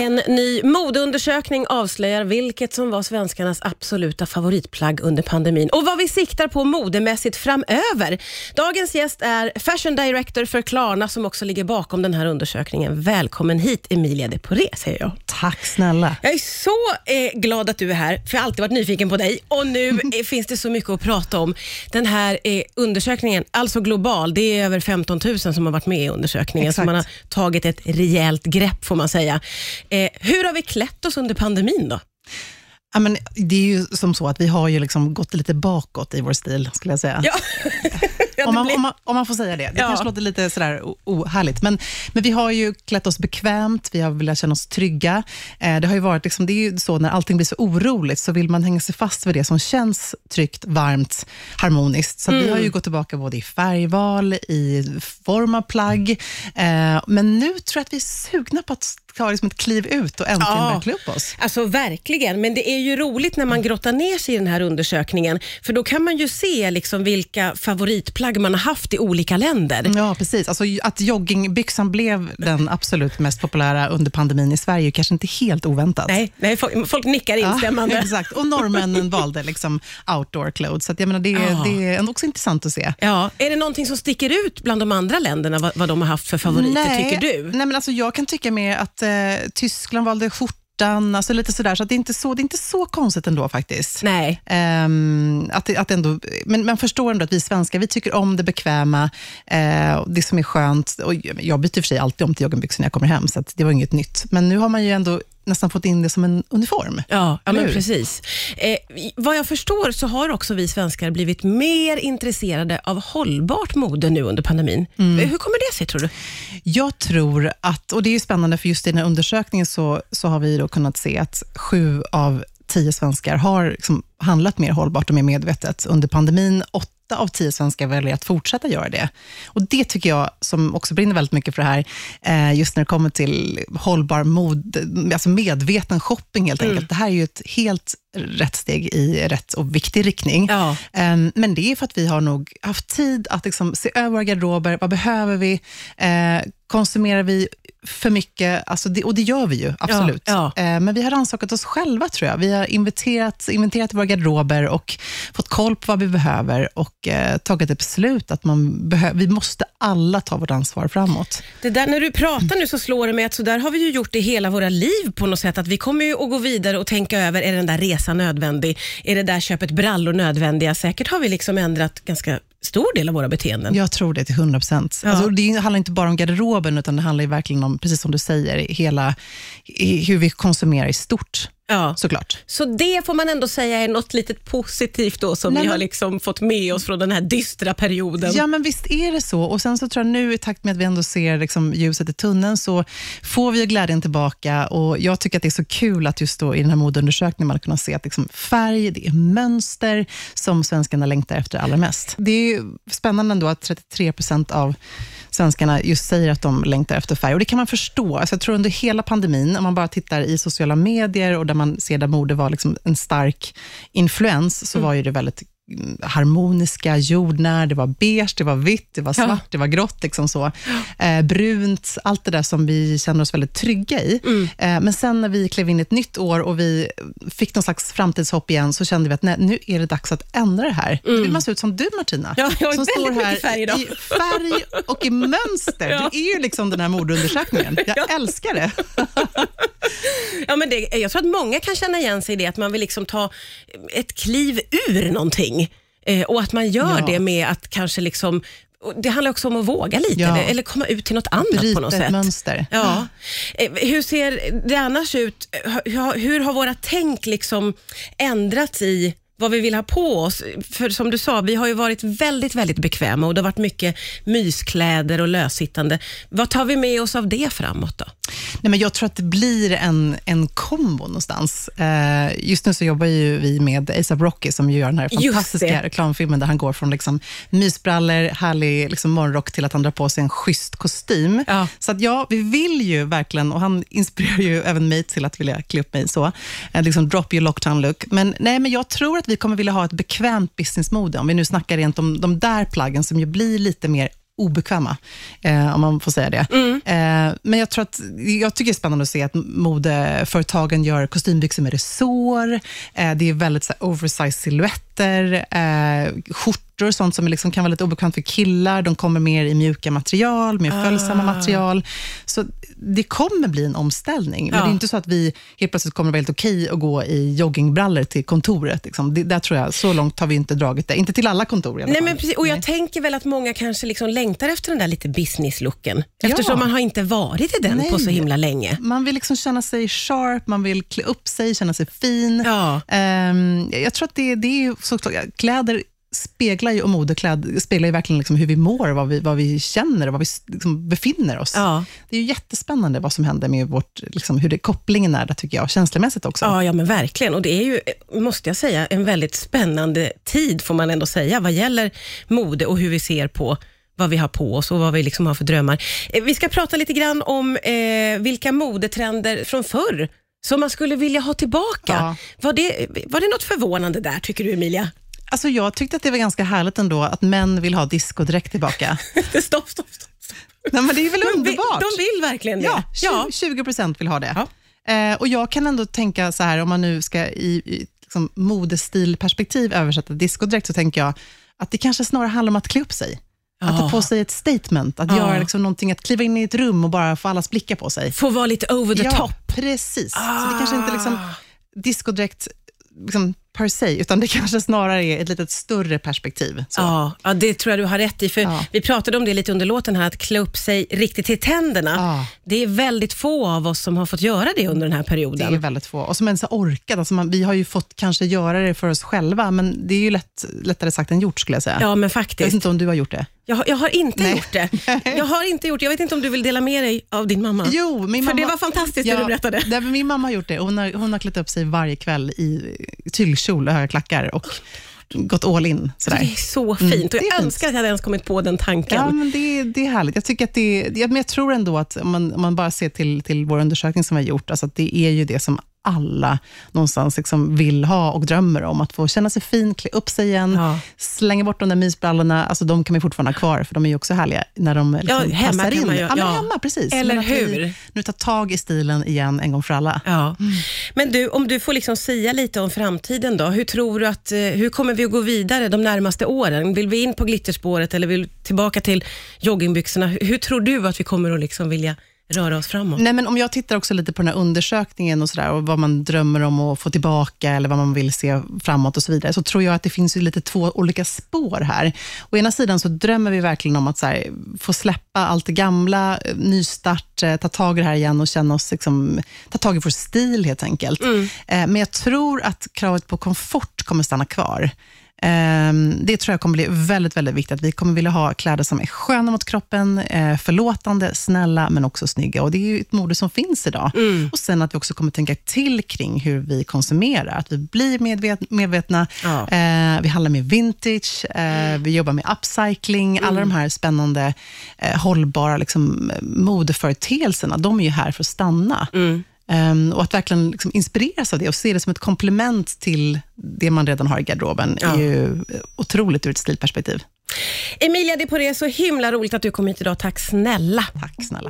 En ny modeundersökning avslöjar vilket som var svenskarnas absoluta favoritplagg under pandemin och vad vi siktar på modemässigt framöver. Dagens gäst är Fashion Director för Klarna som också ligger bakom den här undersökningen. Välkommen hit Emilia de Poré, säger jag. Tack snälla. Jag är så eh, glad att du är här, för jag har alltid varit nyfiken på dig och nu eh, finns det så mycket att prata om. Den här eh, undersökningen, alltså global, det är över 15 000 som har varit med i undersökningen, Exakt. så man har tagit ett rejält grepp får man säga. Eh, hur har vi klätt oss under pandemin då? Ja, men det är ju som så att vi har ju liksom gått lite bakåt i vår stil, skulle jag säga. Ja. Om, man, om, man, om man får säga det. Det Ja. kanske låter lite sådär ohärligt, men, men vi har ju klätt oss bekvämt, vi har velat känna oss trygga. Eh, det, har ju varit liksom, det är ju så när allting blir så oroligt, så vill man hänga sig fast vid det som känns tryggt, varmt, harmoniskt. Så att vi har Mm. ju gått tillbaka både i färgval, i form av plagg, eh, men nu tror jag att vi är sugna på att ta liksom ett kliv ut och äntligen Ja. verkligen upp oss. Alltså verkligen, men det är ju roligt när man grottar ner sig i den här undersökningen, för då kan man ju se liksom vilka favoritplagg man har haft i olika länder. Ja, precis. Alltså, att joggingbyxan blev den absolut mest populära under pandemin i Sverige är kanske inte helt oväntat. Nej, nej folk, folk nickar instämmande. Ja, exakt. Och norrmännen valde liksom outdoor clothes. Så jag menar, det, Ja. det är också intressant att se. Ja, är det någonting som sticker ut bland de andra länderna, vad, vad de har haft för favoriter, nej, tycker du? Nej, men alltså, jag kan tycka mer att eh, Tyskland valde skjortan, alltså lite sådär, så att det, är inte så, det är inte så konstigt ändå faktiskt. Nej. Ehm, att, att ändå, men man förstår ändå att vi svenskar, vi tycker om det bekväma, eh, det som är skönt. Och jag byter för sig alltid om till joggingbyxor när jag kommer hem, så det var inget nytt. Men nu har man ju ändå nästan fått in det som en uniform. Ja, ja men precis. Eh, vad jag förstår så har också vi svenskar blivit mer intresserade av hållbart mode nu under pandemin. Mm. Hur kommer det sig tror du? Jag tror att, och det är spännande, för just i den här undersökningen så, så har vi då kunnat se att sju av tio svenskar har liksom handlat mer hållbart och mer medvetet under pandemin. Åtta av tio svenskar väljer att fortsätta göra det. Och Det tycker jag, som också brinner väldigt mycket för det här, eh, just när det kommer till hållbar mod, alltså medveten shopping helt enkelt. Det här är ju ett helt rätt steg i rätt och viktig riktning. Ja. Ehm, Men det är för att vi har nog haft tid att liksom se över våra garderober. Vad behöver vi? Eh, konsumerar vi för mycket? Alltså det, och det gör vi ju, absolut. Ja, Eh, men vi har rannsakat oss själva, tror jag. Vi har inventerat, inventerat våra garderober och fått koll på vad vi behöver och eh, tagit ett beslut att man behö- vi måste alla ta vårt ansvar framåt. Det där, när du pratar nu så slår det mig att så där har vi ju gjort det hela våra liv på något sätt. Att vi kommer ju att gå vidare och tänka över, är den där resan nödvändig? Är det där köpet brallor nödvändiga? Säkert har vi liksom ändrat ganska stor del av våra beteenden. Jag tror det till 100 procent. Ja. Alltså, det handlar inte bara om garderoben, utan det handlar verkligen om, precis som du säger, hela, hur vi konsumerar i stort, Ja. såklart. Så det får man ändå säga är något litet positivt då som Nej, vi har liksom fått med oss från den här dystra perioden. Ja, men visst är det så. Och Sen så tror jag nu, i takt med att vi ändå ser liksom ljuset i tunneln, så får vi ju glädjen tillbaka. Och Jag tycker att det är så kul att just då i den här modeundersökningen man har kunnat se att liksom färg, det är mönster som svenskarna längtar efter allra mest. Det är spännande ändå att 33 procent av svenskarna just säger att de längtar efter färg. Och Det kan man förstå. Alltså jag tror under hela pandemin, om man bara tittar i sociala medier och där man ser där mode var liksom en stark influens, så var ju det väldigt mm, harmoniska, jordnära, det var beige, det var vitt, det var svart, Ja. det var grått, liksom så. Eh, brunt, allt det där som vi känner oss väldigt trygga i. Mm. Eh, men sen när vi klev in i ett nytt år och vi fick någon slags framtidshopp igen, så kände vi att nej, nu är det dags att ändra det här. Nu vill man se ut som du, Martina, Mm. Ja, jag som står här färg idag. i färg och i mönster. Ja. Du är ju liksom den här modeundersökningen. Jag Ja. älskar det. Ja, men det, jag tror att många kan känna igen sig i det, att man vill liksom ta ett kliv ur någonting. Eh, och att man gör Ja. det med att kanske liksom det handlar också om att våga lite, Ja. eller, komma ut till något annat på Bryta något ett sätt. mönster. Ja. Eh, Hur ser det annars ut? Hur, hur har våra tänk liksom ändrats i vad vi vill ha på oss? För som du sa, vi har ju varit väldigt, väldigt bekväma och det har varit mycket myskläder och lössittande. Vad tar vi med oss av det framåt då? Nej, men jag tror att det blir en, en kombo någonstans. Eh, just nu så jobbar ju vi med ASAP Rocky, som gör den här fantastiska reklamfilmen, där han går från liksom mysbrallor, härlig liksom morgonrock, till att han drar på sig en schysst kostym. Ja. Så att ja, vi vill ju verkligen, och han inspirerar ju även mig till att vilja klä upp mig så, eh, liksom drop your lockdown look. Men, nej, men jag tror att vi kommer vilja ha ett bekvämt businessmode, om vi nu snackar rent om de där plaggen som ju blir lite mer obekväma, eh, om man får säga det. Mm. Eh, men jag tror att, jag tycker det är spännande att se att modeföretagen gör kostymbyxor med resår, eh, det är väldigt så här, oversized silhuetter, eh, skjortor, sånt som liksom kan vara lite obekvämt för killar, de kommer mer i mjuka material, mer följsamma Ah. material. Så det kommer bli en omställning, men Ja. det är inte så att vi helt plötsligt kommer att vara helt okej att gå i joggingbrallor till kontoret. Liksom. Det, där tror jag, så långt har vi inte dragit det. Inte till alla kontor i alla Nej, fall. men precis, och jag Nej. tänker väl att många kanske liksom längtar efter den där lite business-looken, eftersom Ja. man har inte varit i den Nej. på så himla länge. Man vill liksom känna sig sharp, man vill klä upp sig, känna sig fin. Ja. Ehm, jag tror att det, det är såklart, kläder speglar ju, och modekläd speglar ju verkligen liksom hur vi mår, vad vi, vad vi känner och vad vi liksom befinner oss. Ja. Det är ju jättespännande vad som händer med vårt, liksom, hur det, kopplingen är där, tycker jag, känslomässigt också. Ja, ja, men verkligen. Och det är ju, måste jag säga, en väldigt spännande tid, får man ändå säga, vad gäller mode och hur vi ser på vad vi har på oss och vad vi liksom har för drömmar. Eh, Vi ska prata lite grann om eh, vilka modetrender från förr som man skulle vilja ha tillbaka. Ja. Var, det, var det något förvånande där, tycker du Emilia? Alltså, jag tyckte att det var ganska härligt ändå att män vill ha diskodräkt tillbaka. stopp, stopp, stopp. Nej, men det är väl De vill, underbart? de vill verkligen det. Ja, 20, 20 procent vill ha det. Eh, och Jag kan ändå tänka så här, om man nu ska i, i liksom, modestilperspektiv översätta diskodräkt, så tänker jag att det kanske snarare handlar om att klä upp sig. Att ta på sig ett statement, att göra liksom någonting, att kliva in i ett rum och bara få allas blickar på sig. Få vara lite over the ja, top. precis. Så det kanske inte är liksom Ah. diskodräkt liksom, per se, utan det kanske snarare är ett lite större perspektiv. Så. Ja, ja, det tror jag du har rätt i. För Ja. Vi pratade om det lite under låten här, att klä upp sig riktigt till tänderna. Ja. Det är väldigt få av oss som har fått göra det under den här Det perioden. är väldigt få. Och som ens har orkat. Alltså man, vi har ju fått kanske göra det för oss själva, men det är ju lätt, lättare sagt än gjort, skulle jag säga. Ja, men jag vet faktiskt. inte om du har gjort det. Jag, har- jag har inte Nej. gjort det. Jag har inte gjort Jag vet inte om du vill dela med dig av din mamma? Jo, min För mamma, det var fantastiskt det du berättade. Min mamma har gjort det. Hon har, hon har klätt upp sig varje kväll i tyllkjol och höga klackar och gått all in. Sådär. Det är så fint Mm, och jag fint. önskar att jag hade ens kommit på den tanken. Ja, men det, det är härligt. Jag, tycker att det, det- men jag tror ändå att om man, om man bara ser till, till vår undersökning som vi har gjort, alltså att det är ju det som alla någonstans liksom vill ha och drömmer om. Att få känna sig fin, klä upp sig igen, Ja. slänga bort de där mysbrallorna. Alltså de kan man fortfarande ha kvar, för de är ju också härliga när de liksom hemma passar kan in. man ju- ja, ja. hemma, precis. Eller hur? nu tar tag i stilen igen en gång för alla. Ja. Men du, om du får liksom säga lite om framtiden då. Hur tror du att, eh, hur kommer vi att gå vidare de närmaste åren? Vill vi in på glitterspåret eller vill vi tillbaka till joggingbyxorna? Hur, hur tror du att vi kommer att liksom vilja röra oss framåt? Nej, men om jag tittar också lite på den här undersökningen och, så där, och vad man drömmer om att få tillbaka eller vad man vill se framåt och så vidare, så tror jag att det finns ju lite två olika spår här. Å ena sidan så drömmer vi verkligen om att så här, få släppa allt det gamla, nystart, eh, ta tag i det här igen och känna oss, liksom, ta tag i vår stil helt enkelt. Eh, Men jag tror att kravet på komfort kommer stanna kvar. Ehm, Det tror jag kommer bli väldigt, väldigt viktigt. Att vi kommer vilja ha kläder som är sköna mot kroppen, eh, förlåtande, snälla, men också snygga. Och Det är ju ett mode som finns idag. Och Sen att vi också kommer tänka till kring hur vi konsumerar. Att vi blir medvet medvetna. Ja. Eh, vi handlar med vintage, eh, vi jobbar med upcycling. Alla de här spännande, hållbara liksom, modeföreteelserna, de är ju här för att stanna. Ehm, och att verkligen liksom inspireras av det och se det som ett komplement till det man redan har i garderoben Ja. är ju eh, otroligt ur ett stilperspektiv. Emilia, det är på det så himla roligt att du kom hit idag. Tack snälla. Tack snälla.